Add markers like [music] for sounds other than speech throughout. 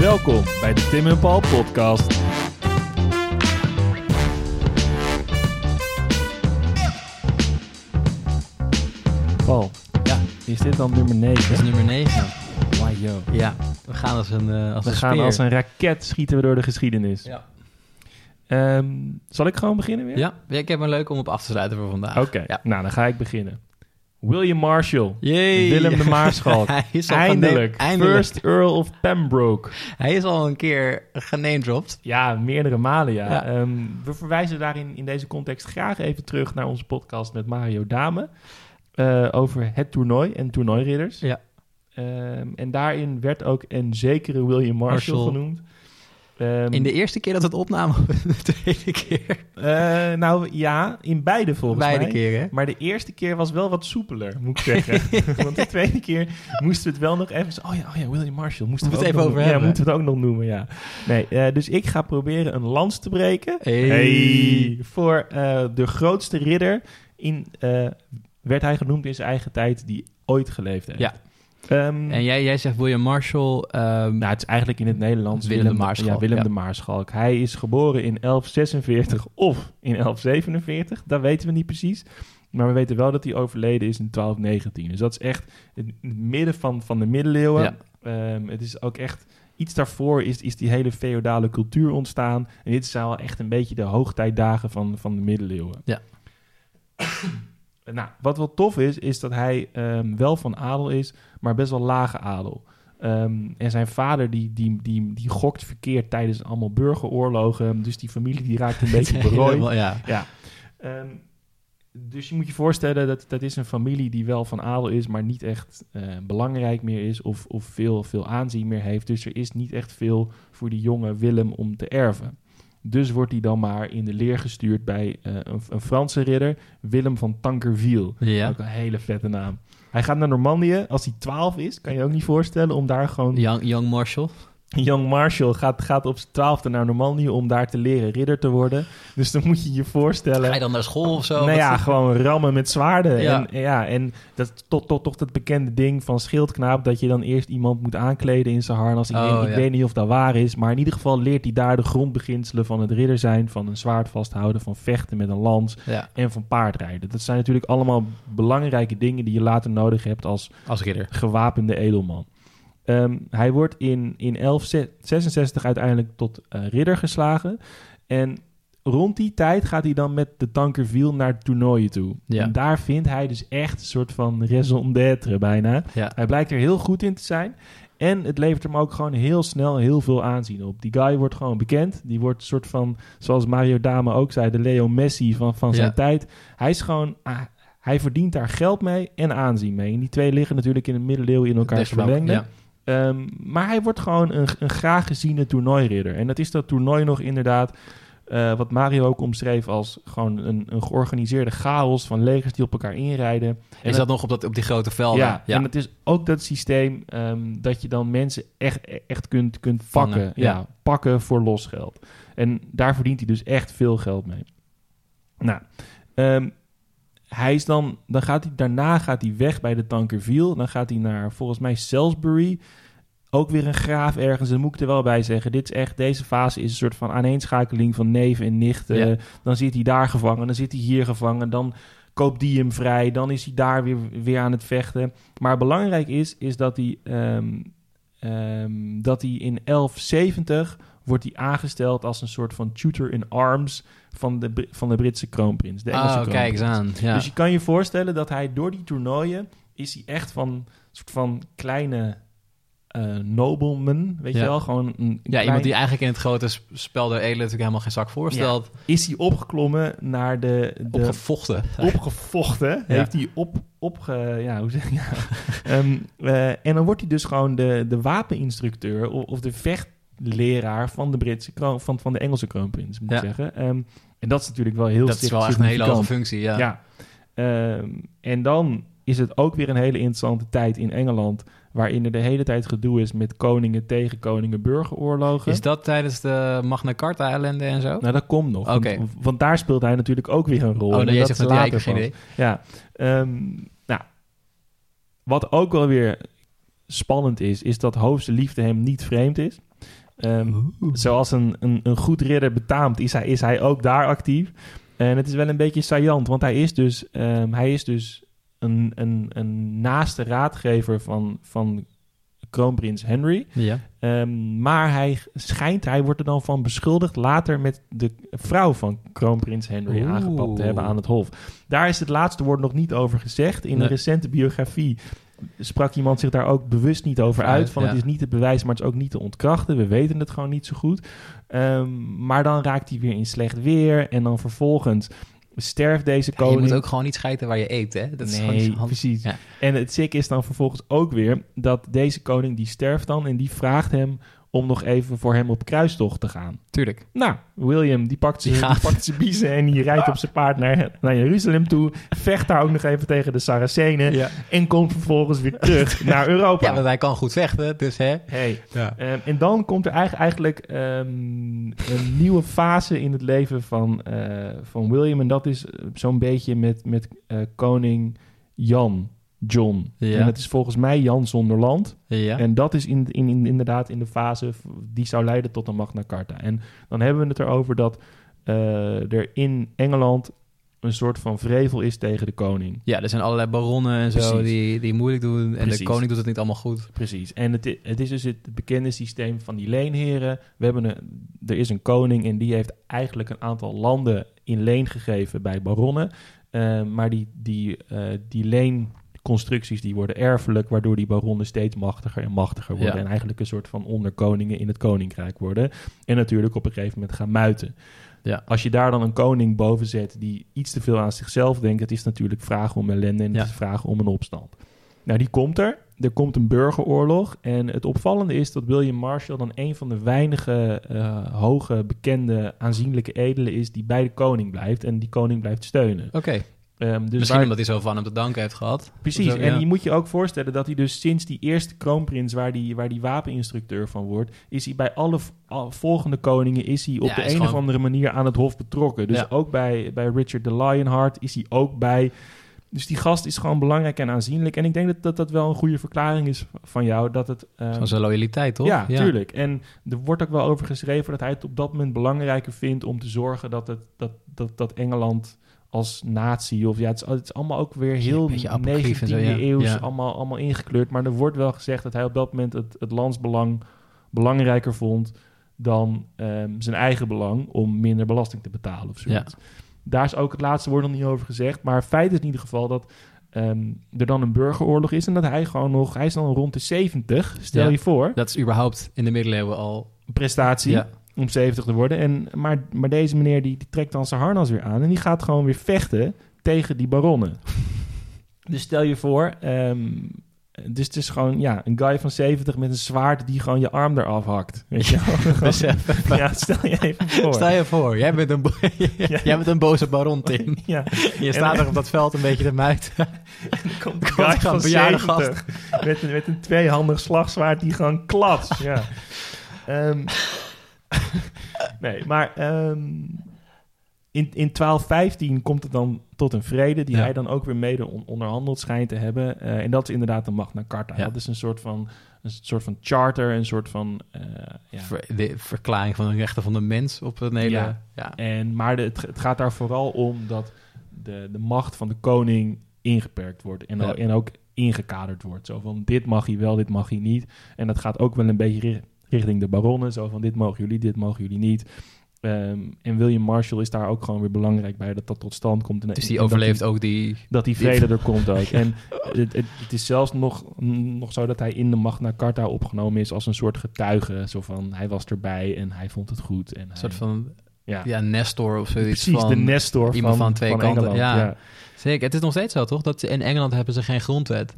Welkom bij de Tim en Paul podcast. Paul, Ja, is dit dan nummer 9? dat is nummer 9. Why yo. Ja, we gaan als een, eh als We een gaan speer. als een raket schieten we door de geschiedenis. Ja. Ehm, zal ik gewoon beginnen weer? Ja, ja, ik heb een leuk om op af te sluiten voor vandaag. Oké, Ja. nou dan ga ik beginnen. William Marshall. Jee. Willem de Maarschalk. [laughs] Hij is al Eindelijk. First Earl of Pembroke. Hij is al een keer genamedropt. Ja, meerdere malen ja. Ja. Ehm, we verwijzen daarin in deze context graag even terug naar onze podcast met Mario Dame. eh, over het toernooi en toernooiridders. Ja. Ehm, en daarin werd ook een zekere William Marshall, Marshall. genoemd. Ehm, In de eerste keer dat het opnamen, of [laughs] de tweede keer? eh, nou ja, in beide volgens Beide mij. keren. Maar de eerste keer was wel wat soepeler, moet ik zeggen. [laughs] Want de tweede keer moesten we het wel nog even... Oh ja, oh ja William Marshall. Moesten we we het even over noemen. Ja, hebben. moeten we het ook nog noemen, ja. Nee, eh, dus ik ga proberen een lans te breken. Hey. Voor eh, de grootste ridder in... werd hij genoemd in zijn eigen tijd die ooit geleefd heeft. Ja. Ehm, En jij, jij zegt William Marshall. ehm, nou, het is eigenlijk in het Nederlands Willem de Maarschalk, Ja, Willem ja. de Maarschalk. Hij is geboren in 1146 of in 1147. Dat weten we niet precies. Maar we weten wel dat hij overleden is in 1219. Dus dat is echt het midden van, van de middeleeuwen. Ja. Ehm, het is ook echt... Iets daarvoor is, is die hele feodale cultuur ontstaan. En dit zijn wel echt een beetje de hoogtijdagen van, van de middeleeuwen. Ja. [coughs] nou, wat wel tof is, is dat hij ehm, wel van adel is, maar best wel lage adel. Ehm, en zijn vader die, die, die, die gokt verkeerd tijdens allemaal burgeroorlogen. Dus die familie die raakt een [laughs] beetje berooid. ja. Ja. Ehm, dus je moet je voorstellen dat dat is een familie die wel van adel is, maar niet echt eh, belangrijk meer is of, of veel, veel aanzien meer heeft. Dus er is niet echt veel voor die jonge Willem om te erven. Dus wordt hij dan maar in de leer gestuurd bij eh, een, een Franse ridder, Willem van Tankerville. Ja. Ook een hele vette naam. Hij gaat naar Normandië als hij 12 is. Kan je ook niet voorstellen om daar gewoon Young, Young Marshall. [laughs] Young Marshall gaat, gaat op zijn twaalfde naar Normandië om daar te leren ridder te worden. Dus dan moet je je voorstellen... Ga je dan naar school of zo? nou ja, gewoon rammen met zwaarden. Ja. En, ja, en dat toch, toch, toch dat bekende ding van schildknaap... dat je dan eerst iemand moet aankleden in zijn harnas. Ik, Oh, weet, ik ja. weet niet of dat waar is... maar in ieder geval leert hij daar de grondbeginselen van het ridder zijn... van een zwaard vasthouden, van vechten met een lans Ja, en van paardrijden. Dat zijn natuurlijk allemaal belangrijke dingen... die je later nodig hebt als als ridder. gewapende edelman. Ehm, hij wordt in, in 1166 uiteindelijk tot eh, ridder geslagen. En rond die tijd gaat hij dan met de Tankerville naar toernooien toe. Ja. En daar vindt hij dus echt een soort van raison d'être bijna. Ja. Hij blijkt er heel goed in te zijn. En het levert hem ook gewoon heel snel heel veel aanzien op. Die guy wordt gewoon bekend. Die wordt een soort van, zoals Mario Dame ook zei, de Leo Messi van, van zijn Ja. tijd. Hij is gewoon, ah, hij verdient daar geld mee en aanzien mee. En die twee liggen natuurlijk in de middeleeuwen in Desvlak, verlengde. Ja. Ehm, maar hij wordt gewoon een, een graag geziene toernooiridder. En dat is dat toernooi nog inderdaad, eh, wat Mario ook omschreef als gewoon een, een georganiseerde chaos van legers die op elkaar inrijden. En Is dat nog op, dat, op die grote velden? ja, en het is ook dat systeem ehm, dat je dan mensen echt, echt kunt, kunt Vangen, pakken. ja. Ja. pakken voor losgeld. En daar verdient hij dus echt veel geld mee. Nou, ehm, hij is dan, dan gaat hij, daarna gaat hij weg bij de Tankerville. Dan gaat hij naar, volgens mij, Salisbury. Ook weer een graaf ergens. En dan moet ik er wel bij zeggen. Dit is echt, deze fase is een soort van aaneenschakeling van neef en nicht. Ja. Eh, dan zit hij daar gevangen. Dan zit hij hier gevangen. Dan koopt die hem vrij. Dan is hij daar weer, weer aan het vechten. Maar belangrijk is, is dat hij, ehm, ehm, dat hij in 1170 wordt hij aangesteld als een soort van tutor in arms van de, van de Britse kroonprins. De Engelse Oh, kijk eens aan. Ja. Dus je kan je voorstellen dat hij door die toernooien is hij echt van soort van kleine eh nobleman, weet Ja. je wel? Gewoon een ja, klein- iemand die eigenlijk in het grote sp- spel der edelen natuurlijk helemaal geen zak voorstelt. is hij opgeklommen naar de, de Opgevochten. opgevochten. Ja. Heeft hij op, opge... Ja, hoe zeg je? Ja. [laughs] Ehm, eh, en dan wordt hij dus gewoon de, de wapeninstructeur of, of de vechtleraar van de Britse kroon, van, van de Engelse kroonprins, moet ik Ja. zeggen. Ehm, en dat is natuurlijk wel heel dat is wel echt een hele hoge functie, ja. Ja. Ehm, en dan is het ook weer een hele interessante tijd in Engeland... waarin er de hele tijd gedoe is met koningen tegen koningen burgeroorlogen. Is dat tijdens de Magna Carta ellende en zo? Nou, dat komt nog. Oké. Want, want daar speelt hij natuurlijk ook weer een rol. oh, jij dat zegt dat later geen idee. Ja, ehm, nou, wat ook wel weer spannend is, is dat hoofdse liefde hem niet vreemd is. Ehm, zoals een, een, een goed ridder betaamt, is hij, is hij ook daar actief. En het is wel een beetje saillant, want hij is dus, ehm, hij is dus een, een, een naaste raadgever van, van kroonprins Henry. Ja. Ehm, maar hij schijnt, hij wordt er dan van beschuldigd later met de vrouw van kroonprins Henry Oeh. aangepakt te hebben aan het hof. Daar is het laatste woord nog niet over gezegd. In Nee. een recente biografie sprak iemand zich daar ook bewust niet over uit. Van ja. het is niet te bewijzen, maar het is ook niet te ontkrachten. We weten het gewoon niet zo goed. Ehm, maar dan raakt hij weer in slecht weer. En dan vervolgens sterft deze Ja, koning. je moet ook gewoon niet schijten waar je eet, hè? Dat is gewoon nee, handig. precies. Ja. En het sick is dan vervolgens ook weer dat deze koning die sterft dan en die vraagt hem om nog even voor hem op kruistocht te gaan. Tuurlijk. Nou, William die pakt zijn die pakt zijn biezen en die rijdt op zijn paard naar, naar Jeruzalem toe. Vecht daar ook nog even tegen de Saracenen Ja. en komt vervolgens weer terug [laughs] naar Europa. ja, want hij kan goed vechten, dus hè? Hey. Ja. Ehm, en dan komt er eigenlijk, eigenlijk ehm, een nieuwe fase in het leven van, eh, van William. En dat is eh, zo'n beetje met, met eh, koning Jan, John. Ja. En het is volgens mij Jan zonder land. Ja. En dat is in, in, in- inderdaad in de fase die zou leiden tot een Magna Carta. En dan hebben we het erover dat eh, er in Engeland een soort van vrevel is tegen de koning. ja, er zijn allerlei baronnen en zo die, die moeilijk doen. En Precies. de koning doet het niet allemaal goed. Precies. En het, is dus het bekende systeem van die leenheren. We hebben een, er is een koning en die heeft eigenlijk een aantal landen in leen gegeven bij baronnen. Eh, maar die, die, eh, die leenconstructies die worden erfelijk, waardoor die baronnen steeds machtiger en machtiger worden. Ja. En eigenlijk een soort van onderkoningen in het koninkrijk worden. En natuurlijk op een gegeven moment gaan muiten. Ja. Als je daar dan een koning boven zet die iets te veel aan zichzelf denkt, het is natuurlijk vragen om ellende en Ja. het is vragen om een opstand. Nou, die komt er. Er komt een burgeroorlog. En het opvallende is dat William Marshall dan een van de weinige eh, hoge, bekende, aanzienlijke edelen is die bij de koning blijft en die koning blijft steunen. Oké. Ehm, dus Misschien waar- omdat hij zo van hem te danken heeft gehad. Precies, zo, en ja. je moet je ook voorstellen dat hij dus sinds die eerste kroonprins, waar die, waar die wapeninstructeur van wordt, is hij bij alle volgende koningen is hij op Ja, de een of andere manier aan het hof betrokken. Dus Ja. ook bij, bij Richard de Lionheart is hij ook bij. Dus die gast is gewoon belangrijk en aanzienlijk. En ik denk dat dat, dat wel een goede verklaring is van jou. Dat het, ehm, Van zijn loyaliteit, toch? ja, tuurlijk. En er wordt ook wel over geschreven dat hij het op dat moment belangrijker vindt om te zorgen dat, het, dat, dat, dat Engeland als natie, of ja, het is, het is allemaal ook weer heel Beetje 19e apocryf en zo, ja. eeuws, Ja. allemaal, allemaal ingekleurd. Maar er wordt wel gezegd dat hij op dat moment het, het landsbelang belangrijker vond dan ehm, zijn eigen belang om minder belasting te betalen of zoiets. Daar is ook het laatste woord nog niet over gezegd. Maar feit is in ieder geval dat ehm, er dan een burgeroorlog is en dat hij gewoon nog, hij is dan rond de 70, stel Ja. je voor Dat is überhaupt in de middeleeuwen al... prestatie Ja. Om 70 te worden. En, maar, maar deze meneer die, die trekt dan zijn harnas weer aan en die gaat gewoon weer vechten tegen die baronnen. [laughs] dus stel je voor, ehm, dus het is gewoon ja, een guy van 70 met een zwaard die gewoon je arm eraf hakt. Weet je wel? [laughs] Dus, [laughs] ja, stel je even voor. Stel je voor, jij bent een, jij bent een boze baron, Tim. ja, Je staat er op dat veld een beetje te muiten. komt een guy van bejaarde 70 met, een- met een tweehandig slagzwaard die gewoon klats. Ja. Ehm, [laughs] nee, maar ehm, in, in 1215 komt het dan tot een vrede die Ja. hij dan ook weer mede on- onderhandeld schijnt te hebben. Eh, en dat is inderdaad de Magna Carta. Ja. Dat is een soort van, een soort van charter, een soort van... eh, ja. Ver- de verklaring van de rechten van de mens op een hele... Ja. Ja. En, maar de- het, het gaat daar vooral om dat de, de macht van de koning ingeperkt wordt. En, en ook ingekaderd wordt. Zo van, dit mag hij wel, dit mag hij niet. En dat gaat ook wel een beetje richting de baronnen. Zo van, dit mogen jullie, dit mogen jullie niet. Ehm, en William Marshall is daar ook gewoon weer belangrijk bij dat dat tot stand komt. En, Dus en die dat overleeft ook die... dat die vrede er komt ook. En [laughs] het, het, het is zelfs nog, nog zo dat hij in de Magna Carta opgenomen is als een soort getuige. Zo van, hij was erbij en hij vond het goed. En Een hij, soort van... ja. Ja, Nestor of zoiets. Precies, van, de Nestor iemand van, van twee kanten, ja. Ja. Zeker. Het is nog steeds zo, toch? Dat in Engeland hebben ze geen grondwet.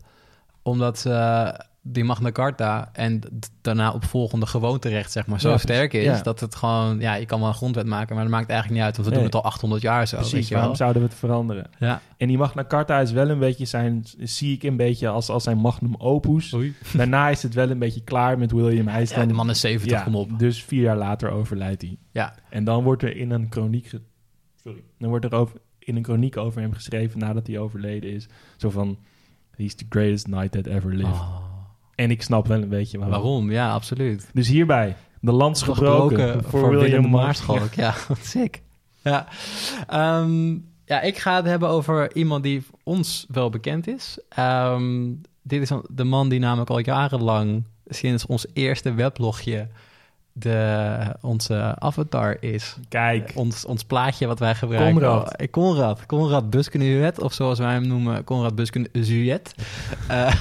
Omdat eh, die Magna Carta en daarna opvolgende gewoonterecht, zeg maar, zo Ja, sterk is... ja. dat het gewoon... Ja, je kan wel een grondwet maken, maar dat maakt eigenlijk niet uit. Want we Nee. doen het al 800 jaar zo, weet je wel. waarom zouden we het veranderen? Ja. En die Magna Carta is wel een beetje zijn, zie ik een beetje als, als zijn magnum opus. Oei. [laughs] Daarna is het wel een beetje klaar met William. Hij is Ja, de man is 70, ja, kom op. Dus vier jaar later overlijdt hij. Ja. En dan wordt er in een kroniek, ge- sorry, dan wordt er over, in een kroniek over hem geschreven nadat hij overleden is. Zo van, he's the greatest knight that ever lived. Oh, En ik snap wel een beetje waarom. waarom? Ja, absoluut. Dus hierbij De lans gebroken, voor, William Maarschalk. Ja, [laughs] wat sick. Ja. Ehm, ja, ik ga het hebben over iemand die ons wel bekend is. Ehm, dit is de man die namelijk al jarenlang sinds ons eerste weblogje de, onze avatar is. Kijk. Ons, ons plaatje wat wij gebruiken. Conrad. Oh, Conrad. Conrad Buskenuet, of zoals wij hem noemen, Conrad Buskenuet. uh,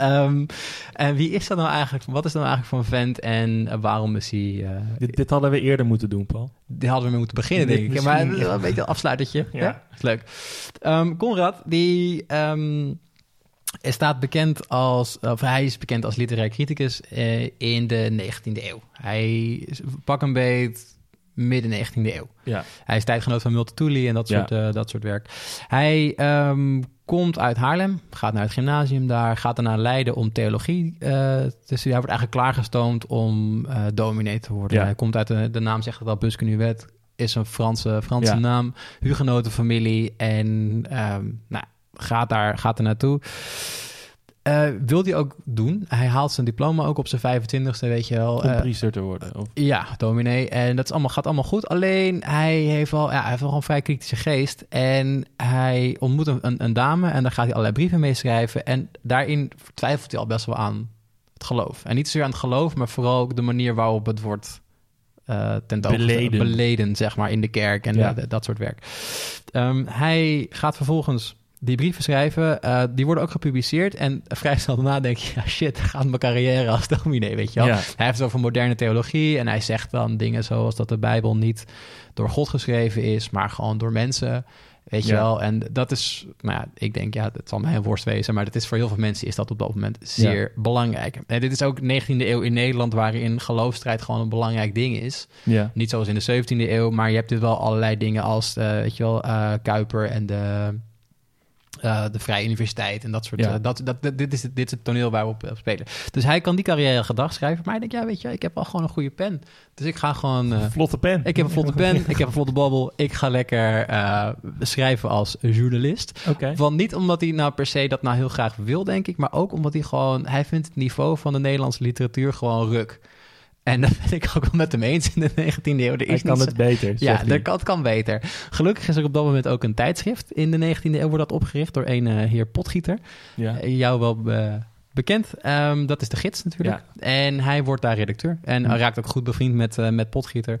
um, [laughs] en wie is dat nou eigenlijk? Wat is dat nou eigenlijk voor een vent en waarom is hij... Uh, dit, dit, hadden we eerder moeten doen, Paul. Dit hadden we moeten beginnen, denk ik. Maar een beetje een afsluitertje. ja. Is leuk. Um, Conrad, die... Um, hij staat bekend als, of hij is bekend als literair criticus uh, in de 19e eeuw. Hij pak een beet midden 19e eeuw. Ja. Hij is tijdgenoot van Multatuli en dat soort, ja. uh, dat soort werk. Hij um, komt uit Haarlem, gaat naar het gymnasium daar, gaat daarna Leiden om theologie uh, te studeren. Hij wordt eigenlijk klaargestoomd om uh, dominee te worden. Ja. Hij komt uit de, de naam, zegt het al, Buskenuet, is een Franse, Franse ja. naam, hugenotenfamilie en um, nou, gaat, daar, gaat er naartoe. Uh, wil hij ook doen. Hij haalt zijn diploma ook op zijn 25ste, weet je wel. Om uh, priester te worden. Of? Ja, dominee. En dat is allemaal, gaat allemaal goed. Alleen hij heeft wel, ja, hij heeft wel een vrij kritische geest. En hij ontmoet een, een, dame en daar gaat hij allerlei brieven mee schrijven. En daarin twijfelt hij al best wel aan het geloof. En niet zozeer aan het geloof, maar vooral ook de manier waarop het wordt uh, beleden. beleden, zeg maar, in de kerk en ja. dat soort werk. Um, hij gaat vervolgens die brieven schrijven, uh, die worden ook gepubliceerd. En vrij [laughs] snel daarna denk je, ja shit, gaat mijn carrière als dominee, weet je wel. Ja. Hij heeft het over moderne theologie en hij zegt dan dingen zoals dat de Bijbel niet door God geschreven is, maar gewoon door mensen, weet je Ja. wel. En dat is, nou ja, ik denk, ja, het zal mij een worst wezen, maar dat is voor heel veel mensen is dat op dat moment zeer belangrijk. En dit is ook 19e eeuw in Nederland, waarin geloofstrijd gewoon een belangrijk ding is. Ja. Niet zoals in de 17e eeuw, maar je hebt dus wel allerlei dingen als, uh, weet je wel, uh, Kuiper en de... Uh, de Vrije Universiteit en dat soort... Ja. Uh, dat, dat, dit, is, dit is het toneel waar we op, op, spelen. Dus hij kan die carrière gedag schrijven. Maar ik denk, ja, weet je, ik heb wel gewoon een goede pen. Dus ik ga gewoon... Uh, vlotte pen. Ik heb een vlotte pen, [laughs] ik heb een vlotte babbel. Ik ga lekker schrijven als journalist. Okay. Want niet omdat hij nou per se dat nou heel graag wil, denk ik. Maar ook omdat hij gewoon... Hij vindt het niveau van de Nederlandse literatuur gewoon ruk. En dat ben ik ook wel met hem eens in de 19e eeuw. Er Hij kan het beter. Ja, dat kan, kan beter. Gelukkig is er op dat moment ook een tijdschrift. In de 19e eeuw wordt dat opgericht door een uh, heer Potgieter. Ja. Uh, jou wel uh, bekend. Um, dat is de gids natuurlijk. Ja. En hij wordt daar redacteur. En Hm. raakt ook goed bevriend met, uh, met Potgieter.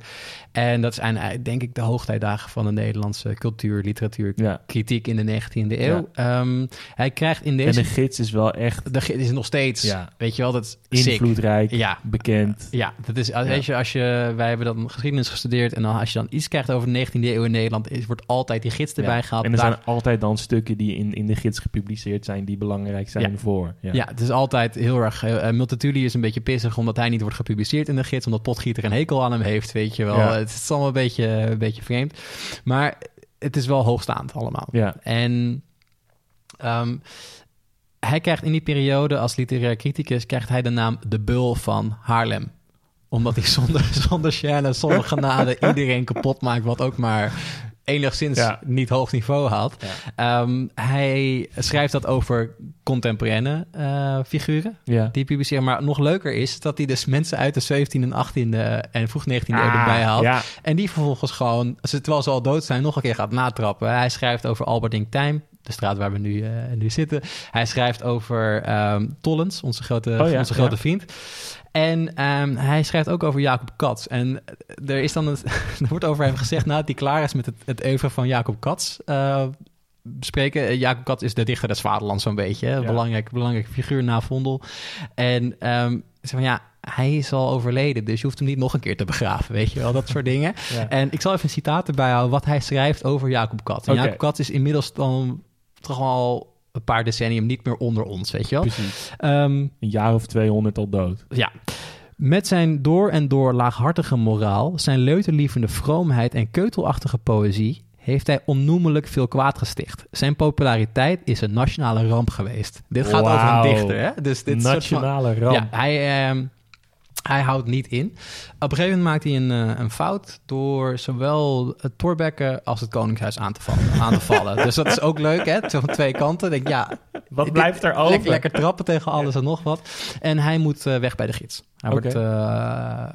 En dat zijn denk ik de hoogtijdagen van de Nederlandse cultuur, literatuur, ja. kritiek in de 19e eeuw. Ja. Um, hij krijgt in deze... En de gids is wel echt... De gids is nog steeds, weet je wel, dat Invloedrijk, ja. bekend. Ja, dat is, als, je, als je, wij hebben dan geschiedenis gestudeerd en dan, als je dan iets krijgt over de 19e eeuw in Nederland, is, wordt altijd die gids erbij gehaald. En er zijn altijd dan stukken die in, in de gids gepubliceerd zijn, die belangrijk zijn voor. Ja. het is altijd heel erg... Uh, Multatuli is een beetje pissig omdat hij niet wordt gepubliceerd in de gids, omdat Potgieter een hekel aan hem heeft, weet je wel. Het is allemaal een beetje, een beetje vreemd. Maar het is wel hoogstaand allemaal. Ja. En um, hij krijgt in die periode als literair criticus... krijgt hij de naam De Bul van Haarlem omdat hij zonder, [laughs] zonder Sjane, zonder genade [laughs] iedereen kapot maakt... wat ook maar enigszins ja. niet hoog niveau haalt. Ja. Um, hij schrijft dat over contemporaine uh, figuren ja. die publiceren. Maar nog leuker is dat hij dus mensen uit de 17e en 18e en vroeg 19e Ah, eeuw erbij haalt. En die vervolgens gewoon, terwijl ze al dood zijn, nog een keer gaat natrappen. Hij schrijft over Albert Tijm, de straat waar we nu, uh, nu zitten. Hij schrijft over um, Tollens, onze grote, oh, onze grote vriend. En um, hij schrijft ook over Jacob Katz. En er is dan [laughs] er wordt over hem gezegd nadat hij klaar is met het, het oeuvre van Jacob Katz. Uh, bespreken. Jacob Katz is de dichter des vaderlands zo'n beetje. Hè? Ja. Belangrijk, belangrijke figuur na Vondel. En um, van ja, hij is al overleden, dus je hoeft hem niet nog een keer te begraven, weet je wel, dat soort dingen. [laughs] Ja. En ik zal even een citaat erbij houden wat hij schrijft over Jacob Katz. En Okay. Jacob Katz is inmiddels dan toch al een paar decennium niet meer onder ons, weet je wel. Precies. Um, een jaar of 200 al dood. Ja. Met zijn door en door laaghartige moraal, zijn leuterlievende vroomheid en keutelachtige poëzie heeft hij onnoemelijk veel kwaad gesticht. Zijn populariteit is een nationale ramp geweest. Dit gaat wow. over een dichter, hè? Dus dit nationale van, ramp. Ja, hij, uh, hij houdt niet in. Op een gegeven moment maakt hij een, uh, een fout door zowel het Torbekke als het Koningshuis aan te vallen. aan te vallen. Dus dat is ook leuk, hè? Van twee kanten. Denk ja, Wat blijft er over? Lekker, lekker trappen tegen alles en nog wat. En hij moet eh, weg bij de gids. Hij wordt, eh,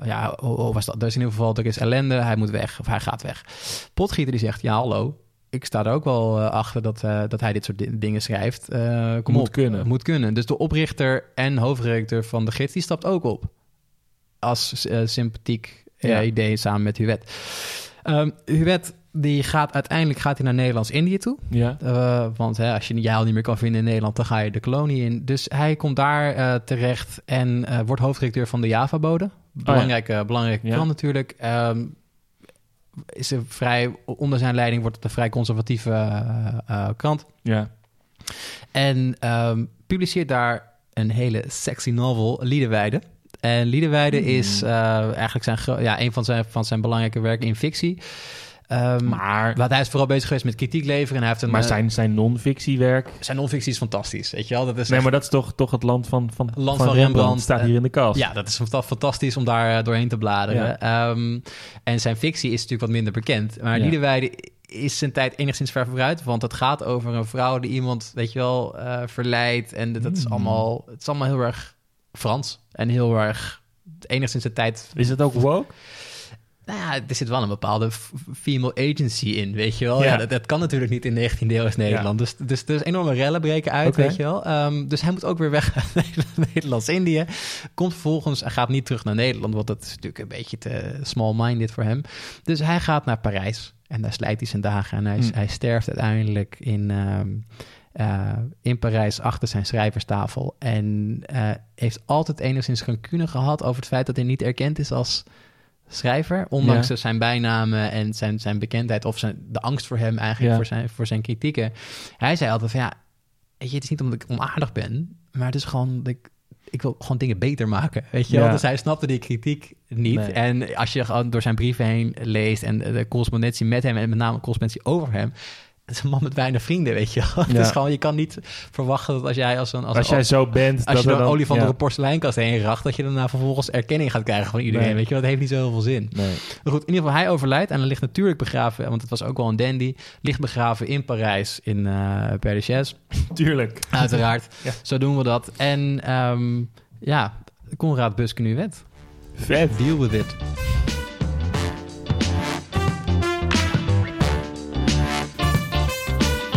ja, hoe, hoe was dat? Er is in ieder geval, er is ellende, hij moet weg, of hij gaat weg. Potgieter die zegt, ja hallo, ik sta er ook wel eh, achter dat, eh, dat hij dit soort di- dingen schrijft. Eh, kom Moet op, kunnen. eh, moet kunnen. Dus de oprichter en hoofdredacteur van de gids, die stapt ook op. Als eh, sympathiek eh, Ja. idee samen met Huwet. Um, Huwet, die gaat uiteindelijk gaat hij naar Nederlands-Indië toe. Ja. Uh, want hè, als je je al niet meer kan vinden in Nederland, dan ga je de kolonie in. Dus hij komt daar uh, terecht en uh, wordt hoofdredacteur van de Java-bode. Belangrijke, oh ja. belangrijke ja. krant natuurlijk. Um, is er vrij, onder zijn leiding wordt het een vrij conservatieve krant. Ja. En um, publiceert daar een hele sexy novel, Liedewijde. En Liedewijde Hmm. is uh, eigenlijk zijn, ja, een van zijn, van zijn belangrijke werken in fictie. Um, maar wat hij is vooral bezig geweest met kritiek leveren. En hij heeft een, maar zijn, zijn non-fictiewerk... Zijn non-fictie is fantastisch, weet je wel? Dat is nee, maar dat is toch, toch het land van, van, land van, van Rembrandt. Rembrandt. staat hier in de kast. Ja, dat is fantastisch om daar doorheen te bladeren. Ja. Um, en zijn fictie is natuurlijk wat minder bekend. Maar ja. Liedewijde is zijn tijd enigszins ver vooruit. Want het gaat over een vrouw die iemand, weet je wel, uh, verleidt. En dat is, Hmm. allemaal, het is allemaal heel erg Frans. En heel erg enigszins de tijd... Is het ook woke? Nou ja, er zit wel een bepaalde female agency in, weet je wel. Ja, ja dat, dat, kan natuurlijk niet in 19e eeuw Nederland. Ja. Dus, dus, dus enorme rellen breken uit, okay. weet je wel. Um, dus hij moet ook weer weg [laughs] naar Nederlands-Indië. Komt vervolgens, hij gaat niet terug naar Nederland... want dat is natuurlijk een beetje te small-minded voor hem. Dus hij gaat naar Parijs en daar slijt hij zijn dagen. En hij, Hmm. mm. hij sterft uiteindelijk in... Um, uh, in Parijs achter zijn schrijverstafel. En uh, heeft altijd enigszins rancune gehad over het feit dat hij niet erkend is als schrijver. Ondanks ja. zijn bijnamen en zijn, zijn bekendheid of zijn, de angst voor hem eigenlijk, ja. voor, zijn, voor zijn kritieken. Hij zei altijd van ja, weet je, het is niet omdat ik onaardig ben, maar het is gewoon dat ik, ik wil gewoon dingen beter maken, weet je wel. Dus hij snapte die kritiek niet. Nee. En als je door zijn brieven heen leest en de correspondentie met hem en met name correspondentie over hem, het is een man met weinig vrienden, weet je wel. Ja. [laughs] Het is gewoon, je kan niet verwachten dat als jij als een... Als, als jij zo bent... Als je door een dan, olifant ja. door een porseleinkast heen racht... dat je daarna vervolgens erkenning gaat krijgen van iedereen, nee. weet je wel. Dat heeft niet zo heel veel zin. Nee. Maar goed, in ieder geval, hij overlijdt en hij ligt natuurlijk begraven... want het was ook wel een dandy... ligt begraven in Parijs, in uh, Père. [laughs] Tuurlijk. Uiteraard. ja. Zo doen we dat. En um, ja, Conrad Buskenuwet. Vet. Deal with it.